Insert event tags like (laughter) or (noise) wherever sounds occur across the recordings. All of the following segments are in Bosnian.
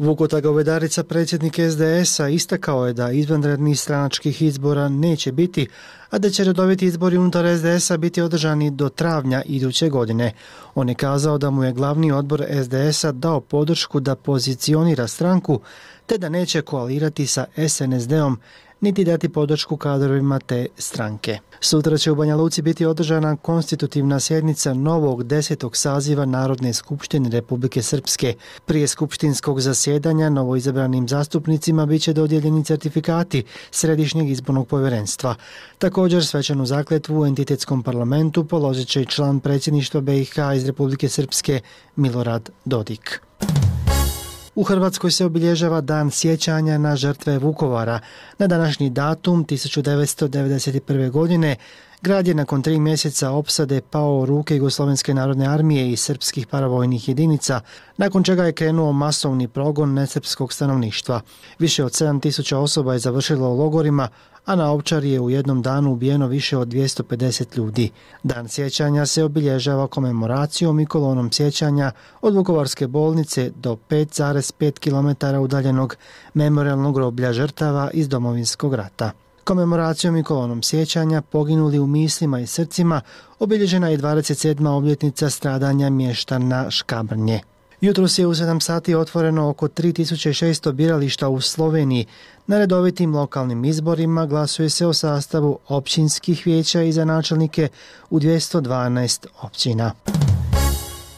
Vukota Govedarica, predsjednik SDS-a, istakao je da izvanrednih stranačkih izbora neće biti, a da će redoviti izbori unutar SDS-a biti održani do travnja iduće godine. On je kazao da mu je glavni odbor SDS-a dao podršku da pozicionira stranku, te da neće koalirati sa SNSD-om, niti dati podršku kadrovima te stranke. Sutra će u Banja Luci biti održana konstitutivna sjednica novog desetog saziva Narodne skupštine Republike Srpske. Prije skupštinskog zasjedanja novoizabranim zastupnicima bit će dodjeljeni certifikati Središnjeg izbornog povjerenstva. Također svečanu zakletvu u entitetskom parlamentu položit će i član predsjedništva BiH iz Republike Srpske Milorad Dodik. U Hrvatskoj se obilježava dan sjećanja na žrtve Vukovara. Na današnji datum 1991. godine grad je nakon tri mjeseca opsade pao u ruke Jugoslovenske narodne armije i srpskih paravojnih jedinica, nakon čega je krenuo masovni progon nesrpskog stanovništva. Više od 7000 osoba je završilo u logorima, a na Ovčari je u jednom danu ubijeno više od 250 ljudi. Dan sjećanja se obilježava komemoracijom i kolonom sjećanja od Vukovarske bolnice do 5,5 km udaljenog memorialnog groblja žrtava iz domovinskog rata. Komemoracijom i kolonom sjećanja poginuli u mislima i srcima obilježena je 27. obljetnica stradanja mještana Škabrnje. Jutro se u 7 sati otvoreno oko 3600 birališta u Sloveniji. Na redovitim lokalnim izborima glasuje se o sastavu općinskih vijeća i za načelnike u 212 općina.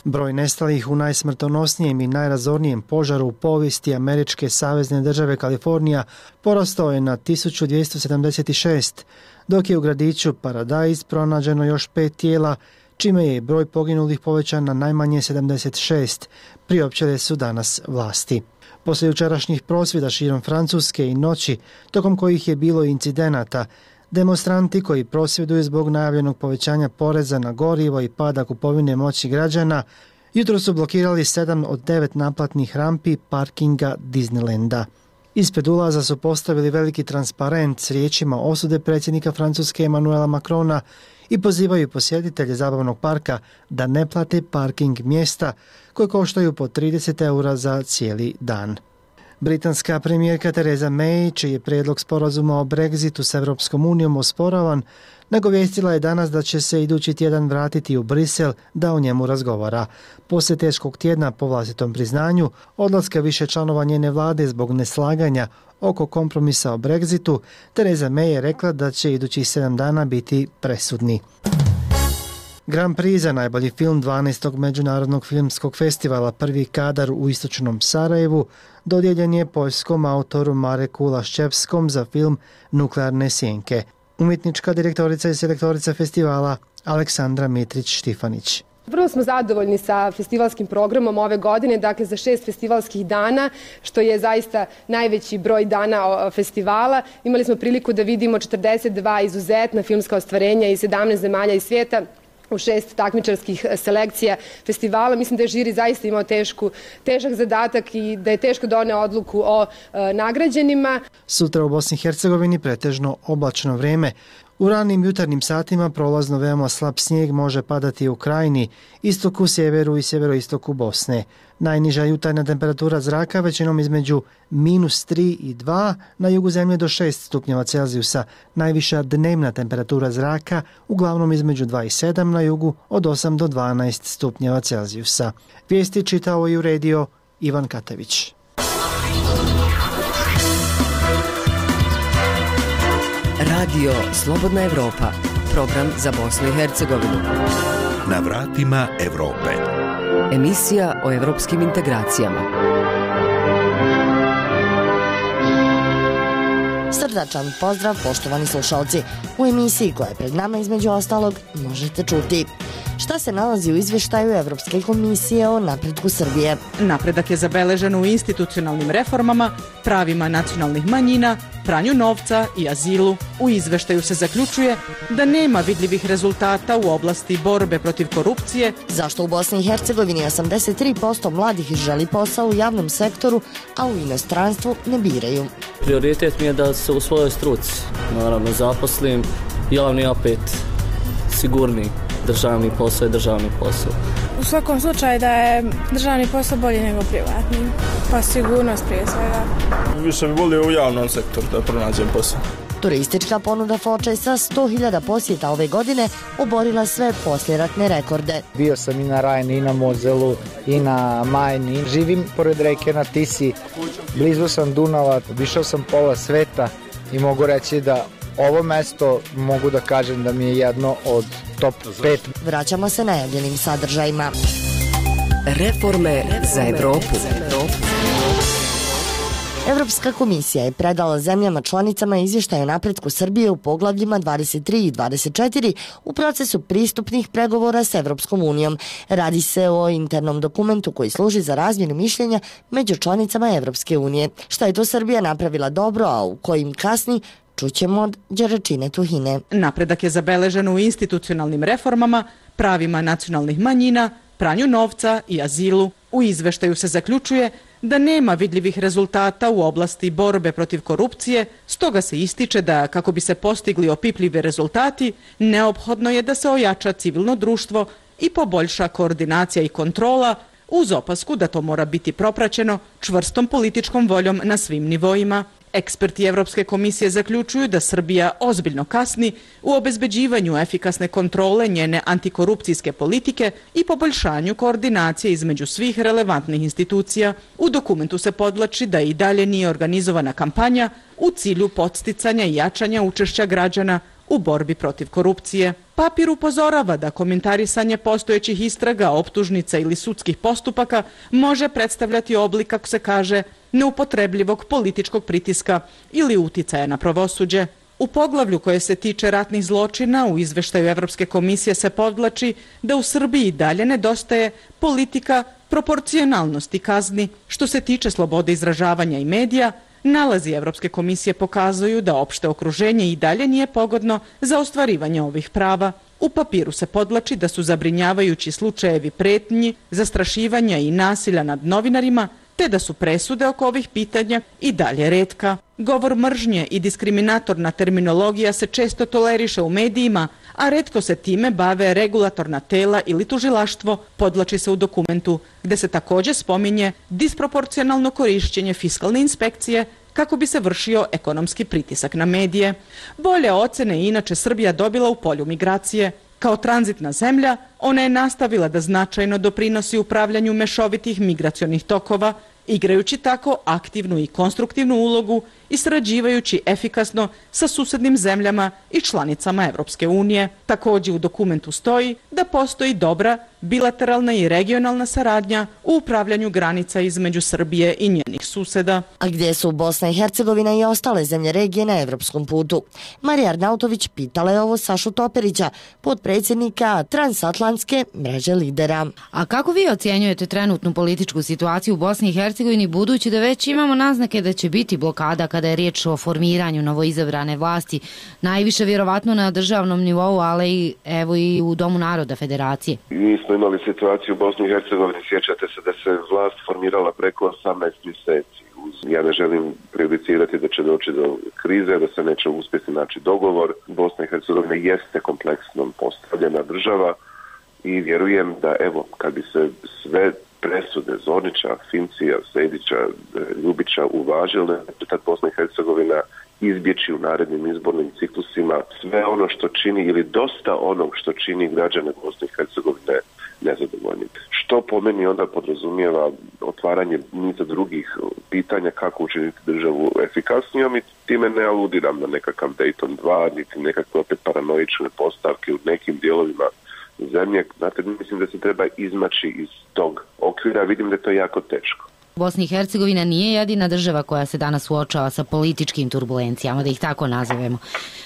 Broj nestalih u najsmrtonosnijem i najrazornijem požaru u povijesti Američke savezne države Kalifornija porastao je na 1276, dok je u gradiću Paradise pronađeno još pet tijela, čime je broj poginulih povećan na najmanje 76, priopćele su danas vlasti. Posle jučerašnjih prosvjeda širom Francuske i noći, tokom kojih je bilo incidenata, demonstranti koji prosvjeduju zbog najavljenog povećanja poreza na gorivo i pada kupovine moći građana, jutro su blokirali sedam od devet naplatnih rampi parkinga Disneylanda. Ispred ulaza su postavili veliki transparent s riječima osude predsjednika Francuske Emanuela Macrona i pozivaju posjeditelje zabavnog parka da ne plate parking mjesta koje koštaju po 30 eura za cijeli dan. Britanska premijerka Tereza May, čiji je predlog sporazuma o Brexitu s Evropskom unijom osporavan, nagovjestila je danas da će se idući tjedan vratiti u Brisel da o njemu razgovara. Posle teškog tjedna po vlastitom priznanju, odlaska više članova njene vlade zbog neslaganja oko kompromisa o Brexitu, Tereza May je rekla da će idući sedam dana biti presudni. Grand Prix za najbolji film 12. Međunarodnog filmskog festivala Prvi kadar u istočnom Sarajevu dodijeljen je poljskom autoru Mareku Laščevskom za film Nuklearne sjenke. Umjetnička direktorica i selektorica festivala Aleksandra Mitrić-Štifanić. Vrlo smo zadovoljni sa festivalskim programom ove godine, dakle za šest festivalskih dana, što je zaista najveći broj dana festivala. Imali smo priliku da vidimo 42 izuzetna filmska ostvarenja iz 17 zemalja i svijeta, u šest takmičarskih e, selekcija festivala. Mislim da je žiri zaista imao tešku, težak zadatak i da je teško doneo odluku o e, nagrađenima. Sutra u Bosni i Hercegovini pretežno oblačno vreme. U ranim jutarnjim satima prolazno veoma slab snijeg može padati u krajini, istoku, sjeveru i sjeveroistoku Bosne. Najniža jutarnja temperatura zraka većinom između minus 3 i 2, na jugu zemlje do 6 stupnjeva Celzijusa. Najviša dnevna temperatura zraka uglavnom između 2 i 7, na jugu od 8 do 12 stupnjeva Celzijusa. Vijesti čitao i uredio Ivan Katević. Radio Slobodna Evropa, program za Bosnu i Hercegovinu. Na vratima Evrope. Emisija o evropskim integracijama. Srdačan pozdrav, poštovani slušalci. U emisiji koja je pred nama između ostalog možete čuti Šta se nalazi u izvještaju Evropske komisije o napretku Srbije? Napredak je zabeležen u institucionalnim reformama, pravima nacionalnih manjina, pranju novca i azilu. U izveštaju se zaključuje da nema vidljivih rezultata u oblasti borbe protiv korupcije. Zašto u Bosni i Hercegovini 83% mladih želi posao u javnom sektoru, a u inostranstvu ne biraju? Prioritet mi je da se u svojoj struci, naravno, zaposlim, javni opet sigurni državni posao je državni posao. U svakom slučaju da je državni posao bolji nego privatni, pa sigurnost prije svega. Više bi volio u javnom sektoru da pronađem posao. Turistička ponuda Foče sa 100.000 posjeta ove godine oborila sve posljeratne rekorde. Bio sam i na Rajni, i na Mozelu, i na Majni. Živim pored reke na Tisi, blizu sam Dunava, višao sam pola sveta i mogu reći da ovo mesto mogu da kažem da mi je jedno od top 5. Vraćamo se najavljenim sadržajima. Reforme za Evropu. Evropska komisija je predala zemljama članicama izvještaj o napretku Srbije u poglavljima 23 i 24 u procesu pristupnih pregovora s Evropskom unijom. Radi se o internom dokumentu koji služi za razmjenu mišljenja među članicama Evropske unije. Šta je to Srbija napravila dobro, a u kojim kasni, čućemo od Đeračine Tuhine. Napredak je zabeležen u institucionalnim reformama, pravima nacionalnih manjina, pranju novca i azilu. U izveštaju se zaključuje da nema vidljivih rezultata u oblasti borbe protiv korupcije, stoga se ističe da kako bi se postigli opipljivi rezultati, neophodno je da se ojača civilno društvo i poboljša koordinacija i kontrola uz opasku da to mora biti propraćeno čvrstom političkom voljom na svim nivoima. Eksperti Evropske komisije zaključuju da Srbija ozbiljno kasni u obezbeđivanju efikasne kontrole njene antikorupcijske politike i poboljšanju koordinacije između svih relevantnih institucija. U dokumentu se podlači da i dalje nije organizovana kampanja u cilju podsticanja i jačanja učešća građana u borbi protiv korupcije. Papir upozorava da komentarisanje postojećih istraga, optužnica ili sudskih postupaka može predstavljati oblik, kako se kaže, neupotrebljivog političkog pritiska ili uticaja na pravosuđe. U poglavlju koje se tiče ratnih zločina u izveštaju Evropske komisije se podlači da u Srbiji dalje nedostaje politika proporcionalnosti kazni što se tiče slobode izražavanja i medija, Nalazi Evropske komisije pokazuju da opšte okruženje i dalje nije pogodno za ostvarivanje ovih prava. U papiru se podlači da su zabrinjavajući slučajevi pretnji, zastrašivanja i nasilja nad novinarima, te da su presude oko ovih pitanja i dalje redka. Govor mržnje i diskriminatorna terminologija se često toleriše u medijima, a redko se time bave regulatorna tela ili tužilaštvo, podlači se u dokumentu, gde se također spominje disproporcionalno korišćenje fiskalne inspekcije kako bi se vršio ekonomski pritisak na medije. Bolje ocene inače Srbija dobila u polju migracije. Kao tranzitna zemlja, ona je nastavila da značajno doprinosi upravljanju mešovitih migracionih tokova, igrajući tako aktivnu i konstruktivnu ulogu i srađivajući efikasno sa susednim zemljama i članicama Evropske unije. Također u dokumentu stoji da postoji dobra bilateralna i regionalna saradnja u upravljanju granica između Srbije i njenih suseda. A gdje su Bosna i Hercegovina i ostale zemlje regije na evropskom putu? Marija Arnautović pitala je ovo Sašu Toperića, podpredsjednika transatlantske mreže lidera. A kako vi ocjenjujete trenutnu političku situaciju u Bosni i Hercegovini budući da već imamo naznake da će biti blokada kada je riječ o formiranju novoizabrane vlasti, najviše vjerovatno na državnom nivou, ali i, evo i u Domu naroda federacije? Mi smo imali situaciju u Bosni i Hercegovini, sjećate se da se vlast formirala preko 18 mjeseci. Ja ne želim prejudicirati da će doći do krize, da se neće uspjeti naći dogovor. Bosna i Hercegovina jeste kompleksno postavljena država i vjerujem da evo, kad bi se sve presude Zornića, Fincija, Sedića, e, Ljubića uvažile, da tad Bosna i Hercegovina izbjeći u narednim izbornim ciklusima sve ono što čini ili dosta onog što čini građane Bosne i Hercegovine nezadovoljnim. Što po meni onda podrazumijeva otvaranje niza drugih pitanja kako učiniti državu efikasnijom i time ne aludiram na nekakav Dayton 2, niti nekakve opet paranoične postavke u nekim dijelovima zemlje. Znate, mislim da se treba izmaći iz tog okvira, vidim da je to jako teško. Bosna i Hercegovina nije jedina država koja se danas uočava sa političkim turbulencijama, da ih tako nazovemo.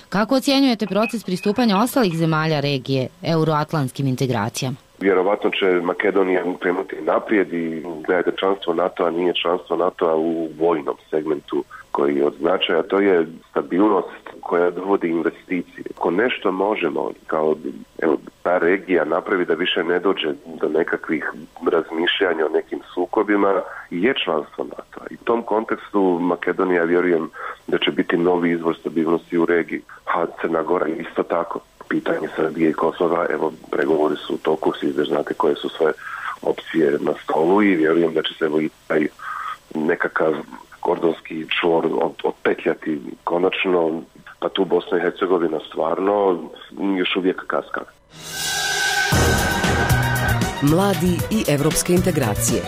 Kako ocjenjujete proces pristupanja ostalih zemalja regije euroatlantskim integracijama? Vjerovatno će Makedonija krenuti naprijed i gledajte članstvo NATO-a nije članstvo NATO-a u vojnom segmentu koji je od značaja, to je stabilnost koja dovodi investicije. Ako nešto možemo kao evo, ta regija napravi da više ne dođe do nekakvih razmišljanja o nekim sukobima, je članstvo NATO. I u tom kontekstu Makedonija vjerujem da će biti novi izvor stabilnosti u regiji. A Crna Gora isto tako. Pitanje Srbije i Kosova, evo, pregovori su u toku, svi znate koje su sve opcije na stolu i vjerujem da će se evo i taj nekakav kordonski čvor otpetljati konačno, pa tu Bosna i Hercegovina stvarno još uvijek kaska. Mladi i evropske integracije.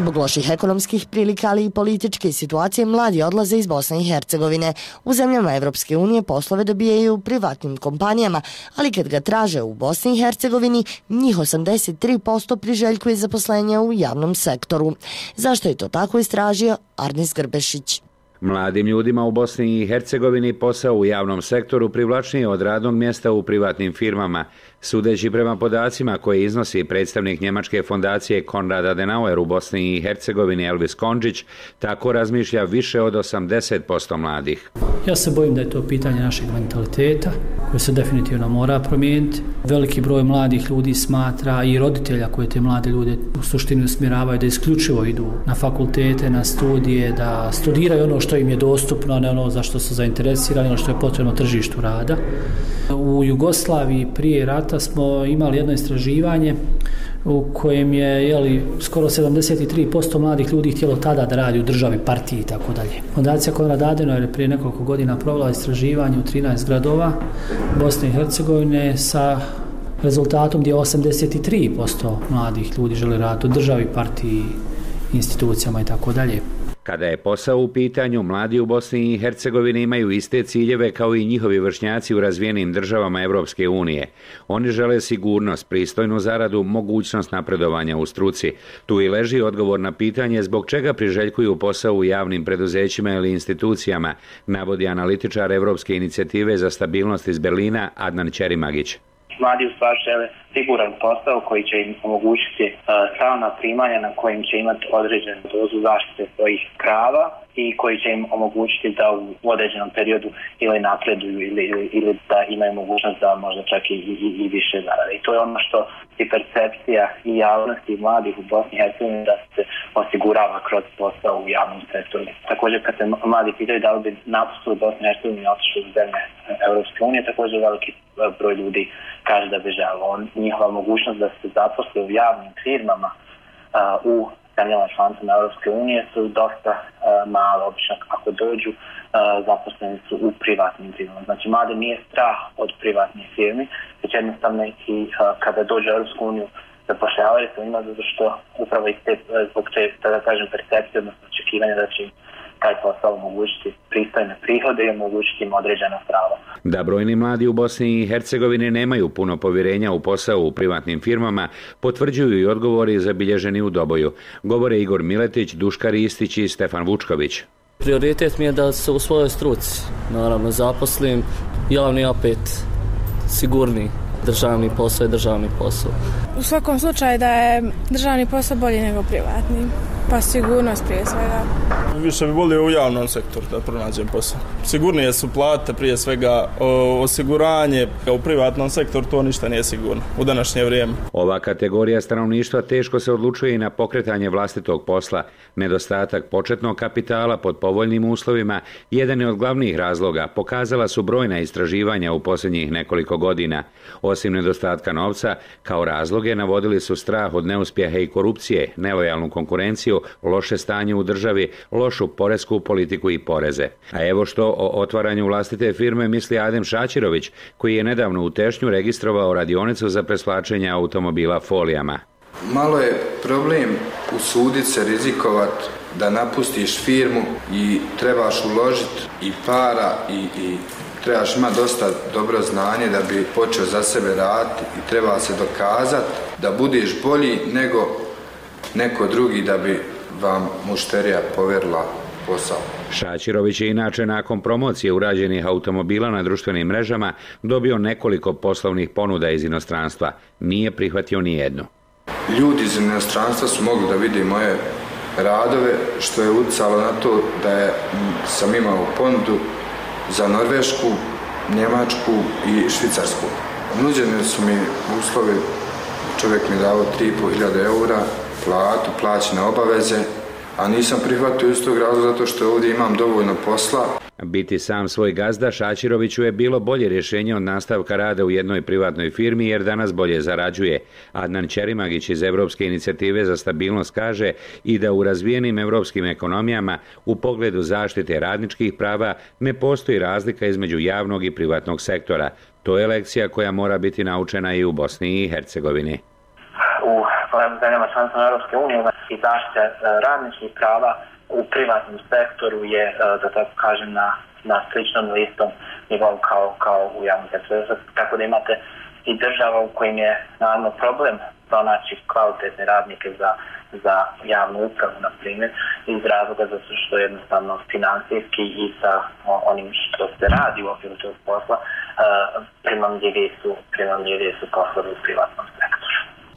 Zbog loših ekonomskih prilika, ali i političke situacije, mladi odlaze iz Bosne i Hercegovine. U zemljama Evropske unije poslove dobijaju privatnim kompanijama, ali kad ga traže u Bosni i Hercegovini, njih 83% priželjkuje zaposlenje u javnom sektoru. Zašto je to tako istražio Arnis Grbešić? Mladim ljudima u Bosni i Hercegovini posao u javnom sektoru privlačnije od radnog mjesta u privatnim firmama. Sudeći prema podacima koje iznosi predstavnik Njemačke fondacije Konrad Adenauer u Bosni i Hercegovini Elvis Konđić, tako razmišlja više od 80% mladih. Ja se bojim da je to pitanje našeg mentaliteta koje se definitivno mora promijeniti. Veliki broj mladih ljudi smatra i roditelja koje te mlade ljude u suštini usmjeravaju da isključivo idu na fakultete, na studije, da studiraju ono što im je dostupno, ne ono za što su zainteresirani, ono što je potrebno tržištu rada. U Jugoslaviji prije rata smo imali jedno istraživanje u kojem je jeli, skoro 73% mladih ljudi htjelo tada da radi u državi, partiji i tako dalje. Fondacija Konrad Adenauer je prije nekoliko godina provela istraživanje u 13 gradova Bosne i Hercegovine sa rezultatom gdje 83% mladih ljudi žele raditi u državi, partiji, institucijama i tako dalje. Kada je posao u pitanju, mladi u Bosni i Hercegovini imaju iste ciljeve kao i njihovi vršnjaci u razvijenim državama Evropske unije. Oni žele sigurnost, pristojnu zaradu, mogućnost napredovanja u struci. Tu i leži odgovor na pitanje zbog čega priželjkuju posao u javnim preduzećima ili institucijama, navodi analitičar Evropske inicijative za stabilnost iz Berlina Adnan Čerimagić mladi u stvari žele siguran posao koji će im omogućiti uh, stalna primanja na kojim će imati određenu dozu zaštite svojih prava i koji će im omogućiti da u određenom periodu ili napreduju ili, ili, ili da imaju mogućnost da možda čak i, i, i više zarade. I to je ono što i percepcija i javnosti i mladih u Bosni i Hercegovini da se osigurava kroz posao u javnom sektoru. Također kad se mladi pitaju da li bi napustili Bosni i Hercegovini otišli u zemlje Europske unije, također veliki e, broj ljudi kaže da bi želo. Njihova mogućnost da se zaposle u javnim firmama u zemljama članicama Europske unije su dosta uh, malo, obično ako dođu, uh, zaposleni su u privatnim firmama. Znači, mlade nije strah od privatnih firmi, već jednostavno i uh, kada dođe u Europsku uniju zapošljavaju se ima zato što upravo i te, zbog te, da kažem, percepcije, odnosno očekivanja da će im taj posao omogućiti pristojne prihode i omogućiti im određena prava. Da brojni mladi u Bosni i Hercegovini nemaju puno povjerenja u posao u privatnim firmama, potvrđuju i odgovori zabilježeni u Doboju. Govore Igor Miletić, Duška Ristić i Stefan Vučković. Prioritet mi je da se u svojoj struci, naravno, zaposlim, javni opet, sigurni, državni posao je državni posao. U svakom slučaju da je državni posao bolji nego privatni. Pa sigurnost prije svega. Više bi volio u javnom sektoru da pronađem posao. Sigurnije su plate prije svega osiguranje. U privatnom sektoru to ništa nije sigurno u današnje vrijeme. Ova kategorija stanovništva teško se odlučuje i na pokretanje vlastitog posla. Nedostatak početnog kapitala pod povoljnim uslovima jedan je od glavnih razloga. Pokazala su brojna istraživanja u posljednjih nekoliko godina. Osim nedostatka novca, kao razloge navodili su strah od neuspjeha i korupcije, nelojalnu konkurenciju, loše stanje u državi, lošu poresku politiku i poreze. A evo što o otvaranju vlastite firme misli Adem Šačirović, koji je nedavno u Tešnju registrovao radionicu za preslačenje automobila folijama. Malo je problem usudit se rizikovat da napustiš firmu i trebaš uložiti i para i, i trebaš imati dosta dobro znanje da bi počeo za sebe raditi i treba se dokazati da budeš bolji nego neko drugi da bi vam mušterija poverila posao. Šačirović je inače nakon promocije urađenih automobila na društvenim mrežama dobio nekoliko poslovnih ponuda iz inostranstva. Nije prihvatio ni jednu. Ljudi iz inostranstva su mogli da vide moje radove, što je ucalo na to da je, sam imao ponudu za Norvešku, Njemačku i Švicarsku. Nuđene su mi uslovi, čovjek mi dao 3.500 eura, platu, plaćene obaveze, a nisam prihvatio iz tog razloga zato što ovdje imam dovoljno posla. Biti sam svoj gazda Šačiroviću je bilo bolje rješenje od nastavka rada u jednoj privatnoj firmi jer danas bolje zarađuje. Adnan Čerimagić iz Evropske inicijative za stabilnost kaže i da u razvijenim evropskim ekonomijama u pogledu zaštite radničkih prava ne postoji razlika između javnog i privatnog sektora. To je lekcija koja mora biti naučena i u Bosni i Hercegovini. U zemljama članicama Europske unije i zaštite e, radničkih prava u privatnom sektoru je, e, da tako kažem, na, na sličnom listom nivou kao, kao u javnom sektoru. Tako da imate i država u kojim je naravno problem pronaći kvalitetne radnike za, za javnu upravu, na primjer, iz razloga zato što jednostavno finansijski i sa onim što se radi u okviru tog posla, e, primamljivije su, primamljivije su poslovi u privatnom sektoru.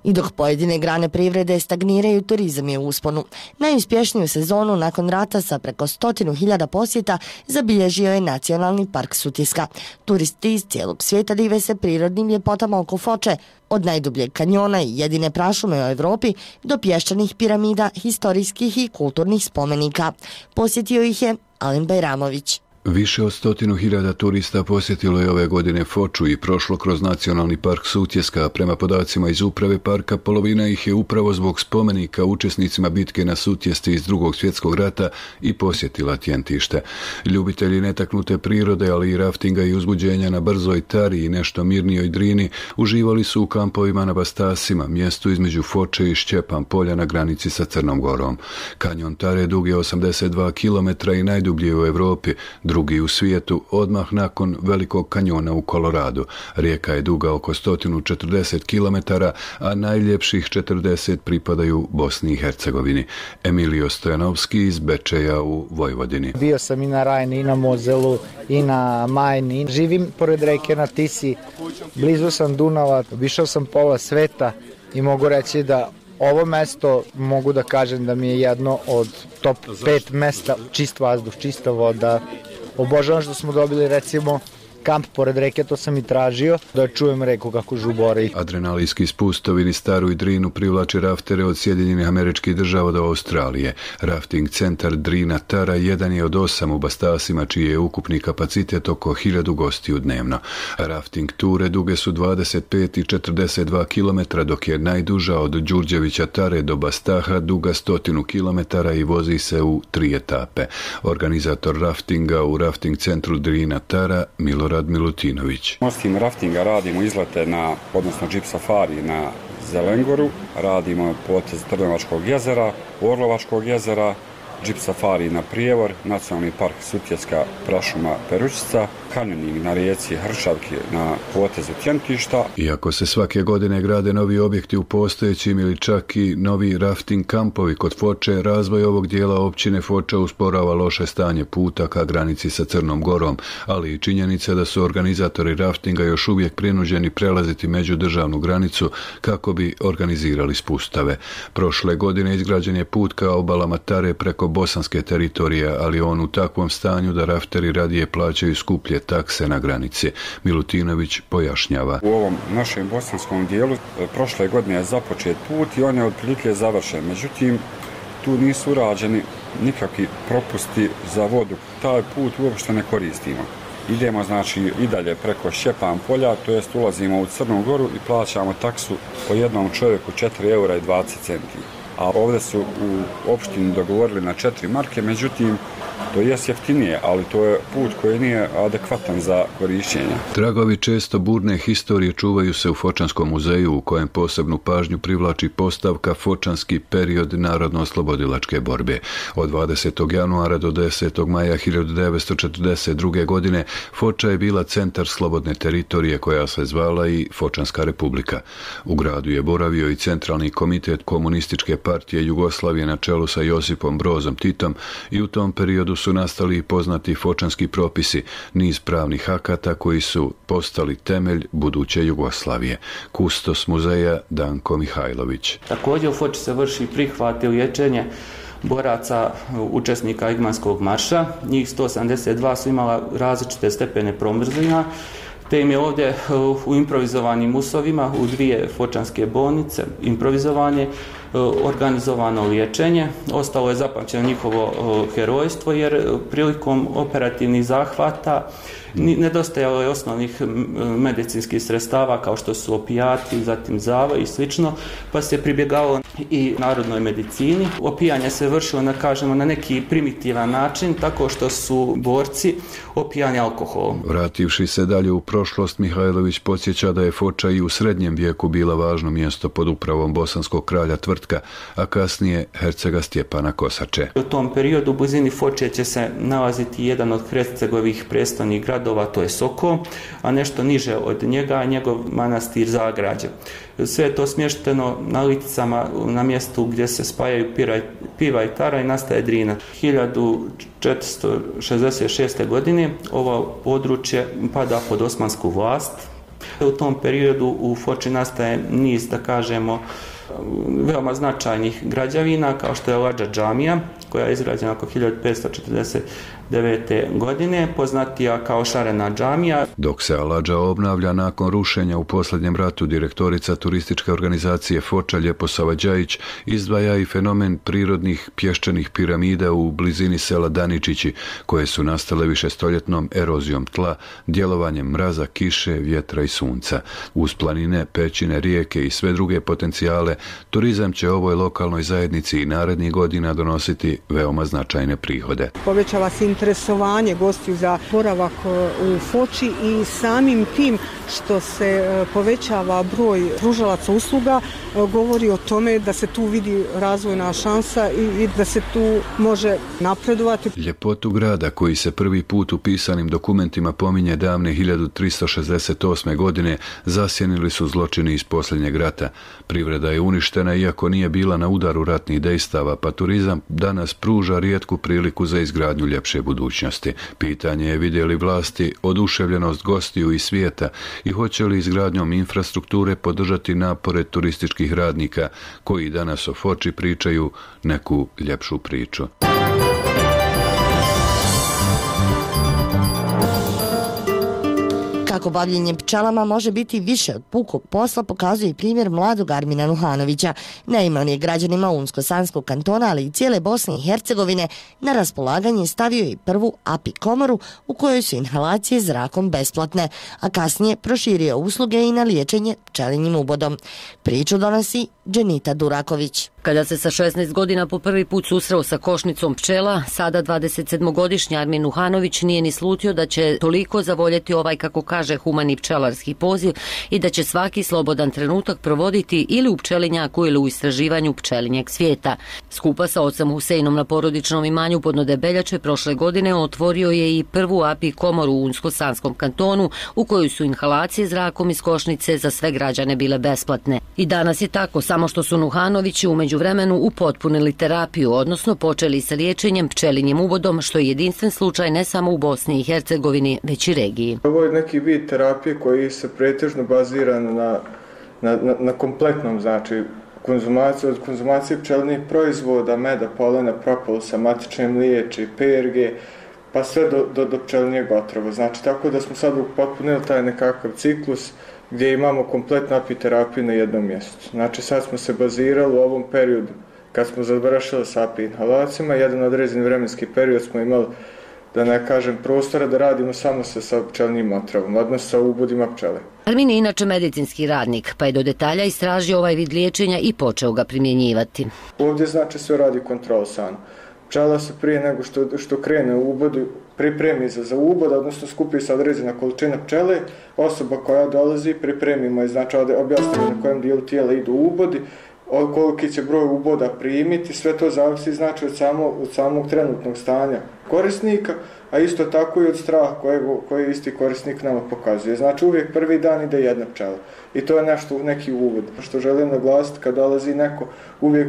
I dok pojedine grane privrede stagniraju, turizam je u usponu. Najuspješniju sezonu nakon rata sa preko stotinu hiljada posjeta zabilježio je Nacionalni park Sutjeska. Turisti iz cijelog svijeta dive se prirodnim ljepotama oko Foče, od najdubljeg kanjona i jedine prašume u Evropi do pješčanih piramida, historijskih i kulturnih spomenika. Posjetio ih je Alen Bajramović. Više od stotinu hiljada turista posjetilo je ove godine Foču i prošlo kroz nacionalni park Sutjeska. Prema podacima iz uprave parka, polovina ih je upravo zbog spomenika učesnicima bitke na Sutjesti iz drugog svjetskog rata i posjetila tjentište. Ljubitelji netaknute prirode, ali i raftinga i uzbuđenja na brzoj tari i nešto mirnijoj drini, uživali su u kampovima na Bastasima, mjestu između Foče i Šćepan polja na granici sa Crnom Gorom. Kanjon Tare dug je 82 km i najdublji u Evropi, drugi u svijetu, odmah nakon Velikog kanjona u Koloradu. Rijeka je duga oko 140 km, a najljepših 40 pripadaju Bosni i Hercegovini. Emilio Stojanovski iz Bečeja u Vojvodini. Bio sam i na Rajni, i na Mozelu, i na Majni. Živim pored reke na Tisi, blizu sam Dunava, višao sam pola sveta i mogu reći da ovo mesto mogu da kažem da mi je jedno od top 5 mesta, čist vazduh, čista voda, obožavam što smo dobili recimo kamp pored reke, to sam i tražio, da čujem reku kako žubori. Adrenalijski spustovi ili staru i drinu privlače raftere od Sjedinjenih američkih država do Australije. Rafting centar Drina Tara jedan je od osam u Bastasima, čiji je ukupni kapacitet oko hiljadu gostiju dnevno. Rafting ture duge su 25 i 42 km, dok je najduža od Đurđevića Tare do Bastaha duga stotinu km i vozi se u tri etape. Organizator raftinga u rafting centru Drina Tara, Milorad Milorad Milutinović. Morskim raftinga radimo izlete na, odnosno džip safari na Zelengoru, radimo potez Trnovačkog jezera, Orlovačkog jezera, džip safari na Prijevor, nacionalni park Sutjeska Prašuma Peručica, kanjoning na rijeci Hršavke na potezu Tjentišta. Iako se svake godine grade novi objekti u postojećim ili čak i novi rafting kampovi kod Foče, razvoj ovog dijela općine Foča usporava loše stanje puta ka granici sa Crnom Gorom, ali i činjenica da su organizatori raftinga još uvijek prinuđeni prelaziti među državnu granicu kako bi organizirali spustave. Prošle godine izgrađen je put ka obalama Tare preko bosanske teritorije, ali on u takvom stanju da rafteri radije plaćaju skuplje takse na granici. Milutinović pojašnjava. U ovom našem bosanskom dijelu e, prošle godine je započet put i on je otprilike završen. Međutim, tu nisu urađeni nikakvi propusti za vodu. Taj put uopšte ne koristimo. Idemo znači i dalje preko Šćepan polja, to jest ulazimo u Crnu Goru i plaćamo taksu po jednom čovjeku 4 eura i 20 centi. A ovdje su u opštini dogovorili na 4 marke, međutim To je jeftinije, ali to je put koji nije adekvatan za korišćenje. Tragovi često burne historije čuvaju se u Fočanskom muzeju u kojem posebnu pažnju privlači postavka Fočanski period narodno-oslobodilačke borbe. Od 20. januara do 10. maja 1942. godine Foča je bila centar slobodne teritorije koja se zvala i Fočanska republika. U gradu je boravio i centralni komitet komunističke partije Jugoslavije na čelu sa Josipom Brozom Titom i u tom periodu su nastali poznati fočanski propisi, niz pravnih akata koji su postali temelj buduće Jugoslavije. Kustos muzeja Danko Mihajlović. Također u Foči se vrši prihvat i liječenje boraca učesnika Igmanskog marša. Njih 182 su imala različite stepene promrzenja te im je ovdje uh, u improvizovanim uslovima u dvije fočanske bolnice improvizovanje E, organizovano liječenje. Ostalo je zapamćeno njihovo e, herojstvo jer e, prilikom operativnih zahvata nedostajalo je osnovnih medicinskih sredstava kao što su opijati, zatim zava i slično, pa se pribjegalo i narodnoj medicini. Opijanje se vršilo na, kažemo, na neki primitivan način, tako što su borci opijani alkoholom. Vrativši se dalje u prošlost, Mihajlović podsjeća da je Foča i u srednjem vijeku bila važno mjesto pod upravom bosanskog kralja Tvrtka, a kasnije Hercega Stjepana Kosače. U tom periodu u blizini Foče će se nalaziti jedan od Hercegovih predstavnih gradova, to je Soko, a nešto niže od njega njegov manastir Zagrađe. Sve je to smješteno na liticama na mjestu gdje se spajaju piva i tara i nastaje drina. 1466. godine ovo područje pada pod osmansku vlast. U tom periodu u Foči nastaje niz, da kažemo, veoma značajnih građavina kao što je Lađa džamija koja je izgrađena oko 1540 1999. godine, poznatija kao Šarena džamija. Dok se Aladža obnavlja nakon rušenja u posljednjem ratu, direktorica turističke organizacije Foča Ljeposava Đajić izdvaja i fenomen prirodnih pješčanih piramida u blizini sela Daničići, koje su nastale više stoljetnom erozijom tla, djelovanjem mraza, kiše, vjetra i sunca. Uz planine, pećine, rijeke i sve druge potencijale, turizam će ovoj lokalnoj zajednici i narednih godina donositi veoma značajne prihode. Povećava se interesovanje gostiju za boravak e, u Foči i samim tim što se e, povećava broj pružalaca usluga e, govori o tome da se tu vidi razvojna šansa i da se tu može napredovati. Ljepotu grada koji se prvi put u pisanim dokumentima pominje davne 1368. godine zasjenili su zločini iz posljednjeg rata. Privreda je uništena iako nije bila na udaru ratnih dejstava, pa turizam danas pruža rijetku priliku za izgradnju ljepše budućnosti. Pitanje je vidjeli vlasti oduševljenost gostiju i svijeta i hoće li izgradnjom infrastrukture podržati napore turističkih radnika koji danas o Foči pričaju neku ljepšu priču. Kako bavljenje pčelama može biti više od pukog posla, pokazuje i primjer mladog Armina Nuhanovića. Neiman je građanima Unsko-Sanskog kantona, ali i cijele Bosne i Hercegovine, na raspolaganje stavio i prvu API komoru u kojoj su inhalacije zrakom besplatne, a kasnije proširio usluge i na liječenje pčelinjim ubodom. Priču donosi Dženita Duraković. Kada se sa 16 godina po prvi put susreo sa košnicom pčela, sada 27-godišnji Armin Uhanović nije ni slutio da će toliko zavoljeti ovaj, kako kaže, humani pčelarski poziv i da će svaki slobodan trenutak provoditi ili u pčelinjaku ili u istraživanju pčelinjeg svijeta. Skupa sa ocem Huseinom na porodičnom imanju podno Debeljače prošle godine otvorio je i prvu API komoru u Unsko-Sanskom kantonu u kojoj su inhalacije zrakom iz košnice za sve građane bile besplatne. I danas je tako, samo što su Nuhanovići umeđu vremenu upotpunili terapiju, odnosno počeli sa liječenjem pčelinjem uvodom, što je jedinstven slučaj ne samo u Bosni i Hercegovini, već i regiji. Ovo je neki vid terapije koji se pretežno bazira na, na, na, na kompletnom, znači, konzumaciju, od konzumacije pčelnih proizvoda, meda, polena, propolisa, matične mliječe, perge, pa sve do, do, do pčelinjeg otrova. Znači, tako da smo sad upotpunili taj nekakav ciklus, gdje imamo kompletnu apiterapiju na jednom mjestu. Znači sad smo se bazirali u ovom periodu kad smo završili sa api inhalacijama, jedan određeni vremenski period smo imali da ne kažem prostora da radimo samo sa, sa pčelnim otrovom, odnosno sa ubudima pčele. Armin je inače medicinski radnik, pa je do detalja istražio ovaj vid liječenja i počeo ga primjenjivati. Ovdje znači sve radi kontrol sana pčela se prije nego što, što krene u ubodu pripremi za, za ubod, odnosno skupi se određena količina pčele, osoba koja dolazi pripremimo je, znači objasnimo na kojem dijelu tijela idu ubodi, koliki će broj uboda primiti, sve to zavisi znači od, samo, od samog trenutnog stanja korisnika, a isto tako i od straha koje, koji isti korisnik nama pokazuje. Znači uvijek prvi dan ide jedna pčela i to je nešto, neki uvod. Što želim naglasiti kad dolazi neko, uvijek,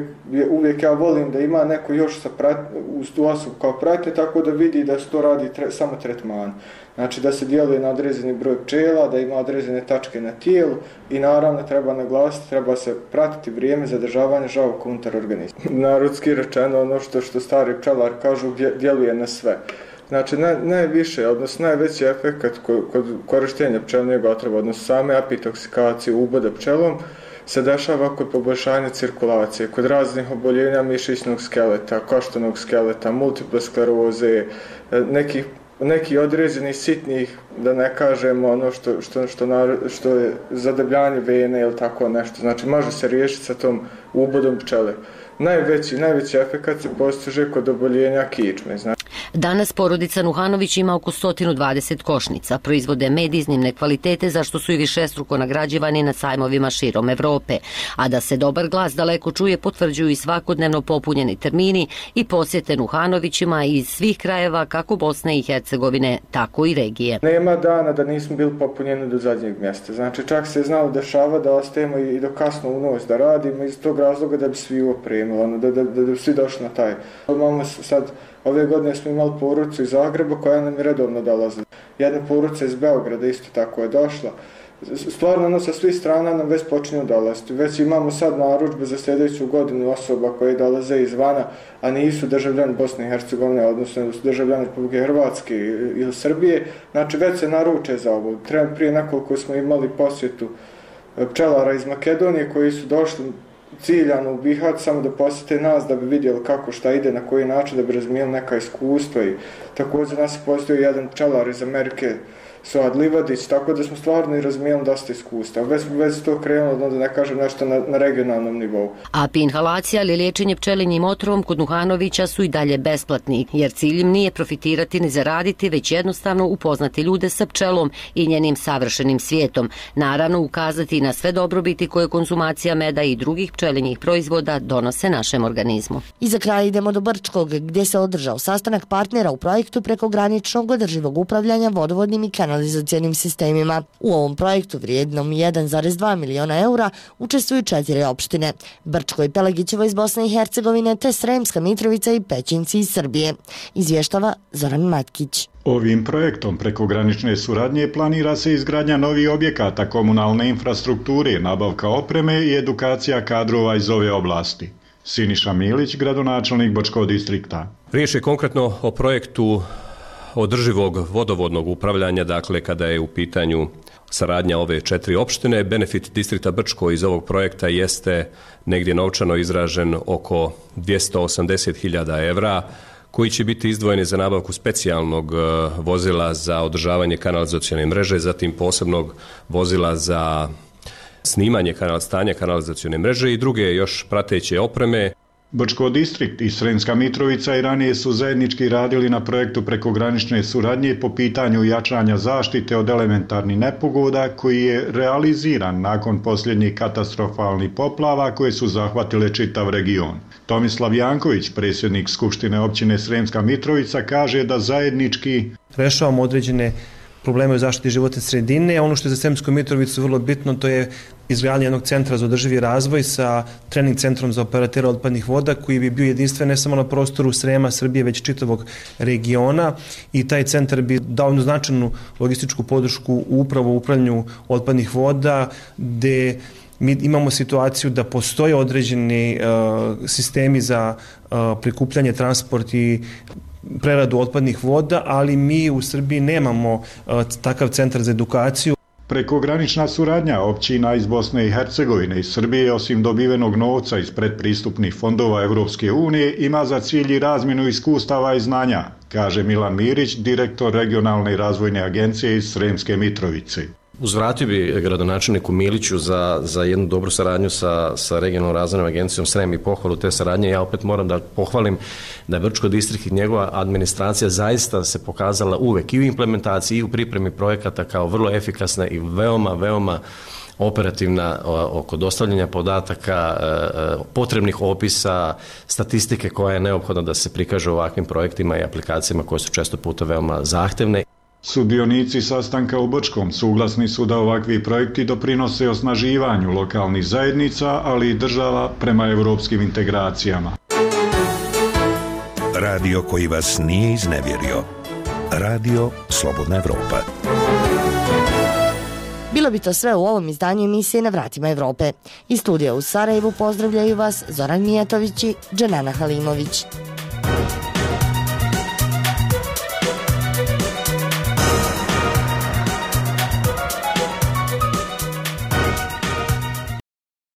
uvijek ja volim da ima neko još sa prat, uz tu osobu kao prate, tako da vidi da se to radi tre, samo tretman. Znači da se djeluje na određeni broj pčela, da ima određene tačke na tijelu i naravno treba naglasiti, treba se pratiti vrijeme zadržavanja žavog unutar organizma. (laughs) Narodski rečeno ono što, što stari pčelar kažu djeluje na sve. Znači, naj, najviše, odnosno najveći efekt kod, kod korištenja pčelnijeg otrova, odnosno same apitoksikacije uboda pčelom, se dešava kod poboljšanja cirkulacije, kod raznih oboljenja mišićnog skeleta, koštanog skeleta, multiple skleroze, e, nekih neki određeni sitnih, da ne kažemo ono što, što, što, na, što je zadebljanje vene ili tako nešto. Znači, može se riješiti sa tom ubodom pčele najveći, najveći efekt se postiže kod oboljenja kičme. Znači. Danas porodica Nuhanović ima oko 120 košnica. Proizvode med iznimne kvalitete zašto su i više struko nagrađivani na sajmovima širom Evrope. A da se dobar glas daleko čuje potvrđuju i svakodnevno popunjeni termini i posjete Nuhanovićima iz svih krajeva kako Bosne i Hercegovine, tako i regije. Nema dana da nismo bili popunjeni do zadnjeg mjesta. Znači čak se je znalo dešava da ostajemo i do kasno u noć da radimo iz tog razloga da bi svi opremili, ono, da, da, da, da svi došli na taj. Imamo sad, ove godine smo imali porucu iz Zagreba koja nam je redovno dolazila. Jedna poruca iz Beograda isto tako je došla. Stvarno, ono, sa svih strana nam već počinju dolaziti. Već imamo sad naručbe za sljedeću godinu osoba koje dolaze izvana, a nisu državljani Bosne i Hercegovine, odnosno su državljani Republike Hrvatske ili Srbije. Znači, već se naruče za ovo. Treba prije nekoliko smo imali posjetu pčelara iz Makedonije koji su došli ciljano u Bihać samo da posjete nas da bi vidjeli kako šta ide, na koji način da bi razmijeli neka iskustva i također nas je postao jedan pčelar iz Amerike. Suad Livadić, tako da smo stvarno i razmijeli dosta iskustva. Već smo već to krenuli, da ne kažem nešto na, na regionalnom nivou. A inhalacija ili liječenje pčelinjim otrovom kod Nuhanovića su i dalje besplatni, jer cilj im nije profitirati ni zaraditi, već jednostavno upoznati ljude sa pčelom i njenim savršenim svijetom. Naravno, ukazati na sve dobrobiti koje konzumacija meda i drugih pčelinjih proizvoda donose našem organizmu. I za kraj idemo do Brčkog, gdje se održao sastanak partnera u projektu preko graničnog održivog upravljanja vodovodnim i kanalom kanalizacijenim sistemima. U ovom projektu vrijednom 1,2 miliona eura učestvuju četiri opštine. Brčko i Pelegićevo iz Bosne i Hercegovine te Sremska Mitrovica i Pećinci iz Srbije. Izvještava Zoran Matkić. Ovim projektom preko granične suradnje planira se izgradnja novih objekata komunalne infrastrukture, nabavka opreme i edukacija kadrova iz ove oblasti. Siniša Milić, gradonačelnik Bočkog distrikta. Riječ je konkretno o projektu održivog vodovodnog upravljanja, dakle kada je u pitanju saradnja ove četiri opštine, benefit distrita Brčko iz ovog projekta jeste negdje novčano izražen oko 280.000 evra, koji će biti izdvojeni za nabavku specijalnog e, vozila za održavanje kanalizacijone mreže, zatim posebnog vozila za snimanje kanal, stanja kanalizacijone mreže i druge još prateće opreme. Brčko distrikt i Sremska Mitrovica i ranije su zajednički radili na projektu prekogranične suradnje po pitanju jačanja zaštite od elementarnih nepogoda koji je realiziran nakon posljednjih katastrofalnih poplava koje su zahvatile čitav region. Tomislav Janković, predsjednik Skupštine općine Sremska Mitrovica, kaže da zajednički rešavamo određene probleme u zaštiti životne sredine. Ono što je za Sremsku Mitrovicu vrlo bitno, to je izgradnje jednog centra za održivi razvoj sa trening centrom za operatera otpadnih voda koji bi bio jedinstven ne samo na prostoru Srema, Srbije, već čitavog regiona i taj centar bi dao jednu značajnu logističku podršku upravo u upravljanju otpadnih voda gde mi imamo situaciju da postoje određeni uh, sistemi za uh, prikupljanje, transport i preradu otpadnih voda, ali mi u Srbiji nemamo eh, takav centar za edukaciju. Prekogranična suradnja općina iz Bosne i Hercegovine i Srbije, osim dobivenog novca iz predpristupnih fondova Evropske unije, ima za cilj i razmjenu iskustava i znanja, kaže Milan Mirić, direktor regionalne razvojne agencije iz Sremske Mitrovice. Uzvratio bi gradonačelniku Miliću za, za jednu dobru saradnju sa, sa regionalnom razvojnom agencijom Srem i pohvalu te saradnje. Ja opet moram da pohvalim da je Brčko distrikt i njegova administracija zaista se pokazala uvek i u implementaciji i u pripremi projekata kao vrlo efikasna i veoma, veoma operativna oko dostavljanja podataka, e, e, potrebnih opisa, statistike koja je neophodna da se prikaže ovakvim projektima i aplikacijama koje su često puta veoma zahtevne. Sudionici sastanka u Brčkom suglasni su da ovakvi projekti doprinose osnaživanju lokalnih zajednica, ali i država prema evropskim integracijama. Radio koji vas nije iznevjerio. Radio Slobodna Evropa. Bilo bi to sve u ovom izdanju emisije Na vratima Evrope. Iz studija u Sarajevu pozdravljaju vas Zoran Mijatović i Dženana Halimović.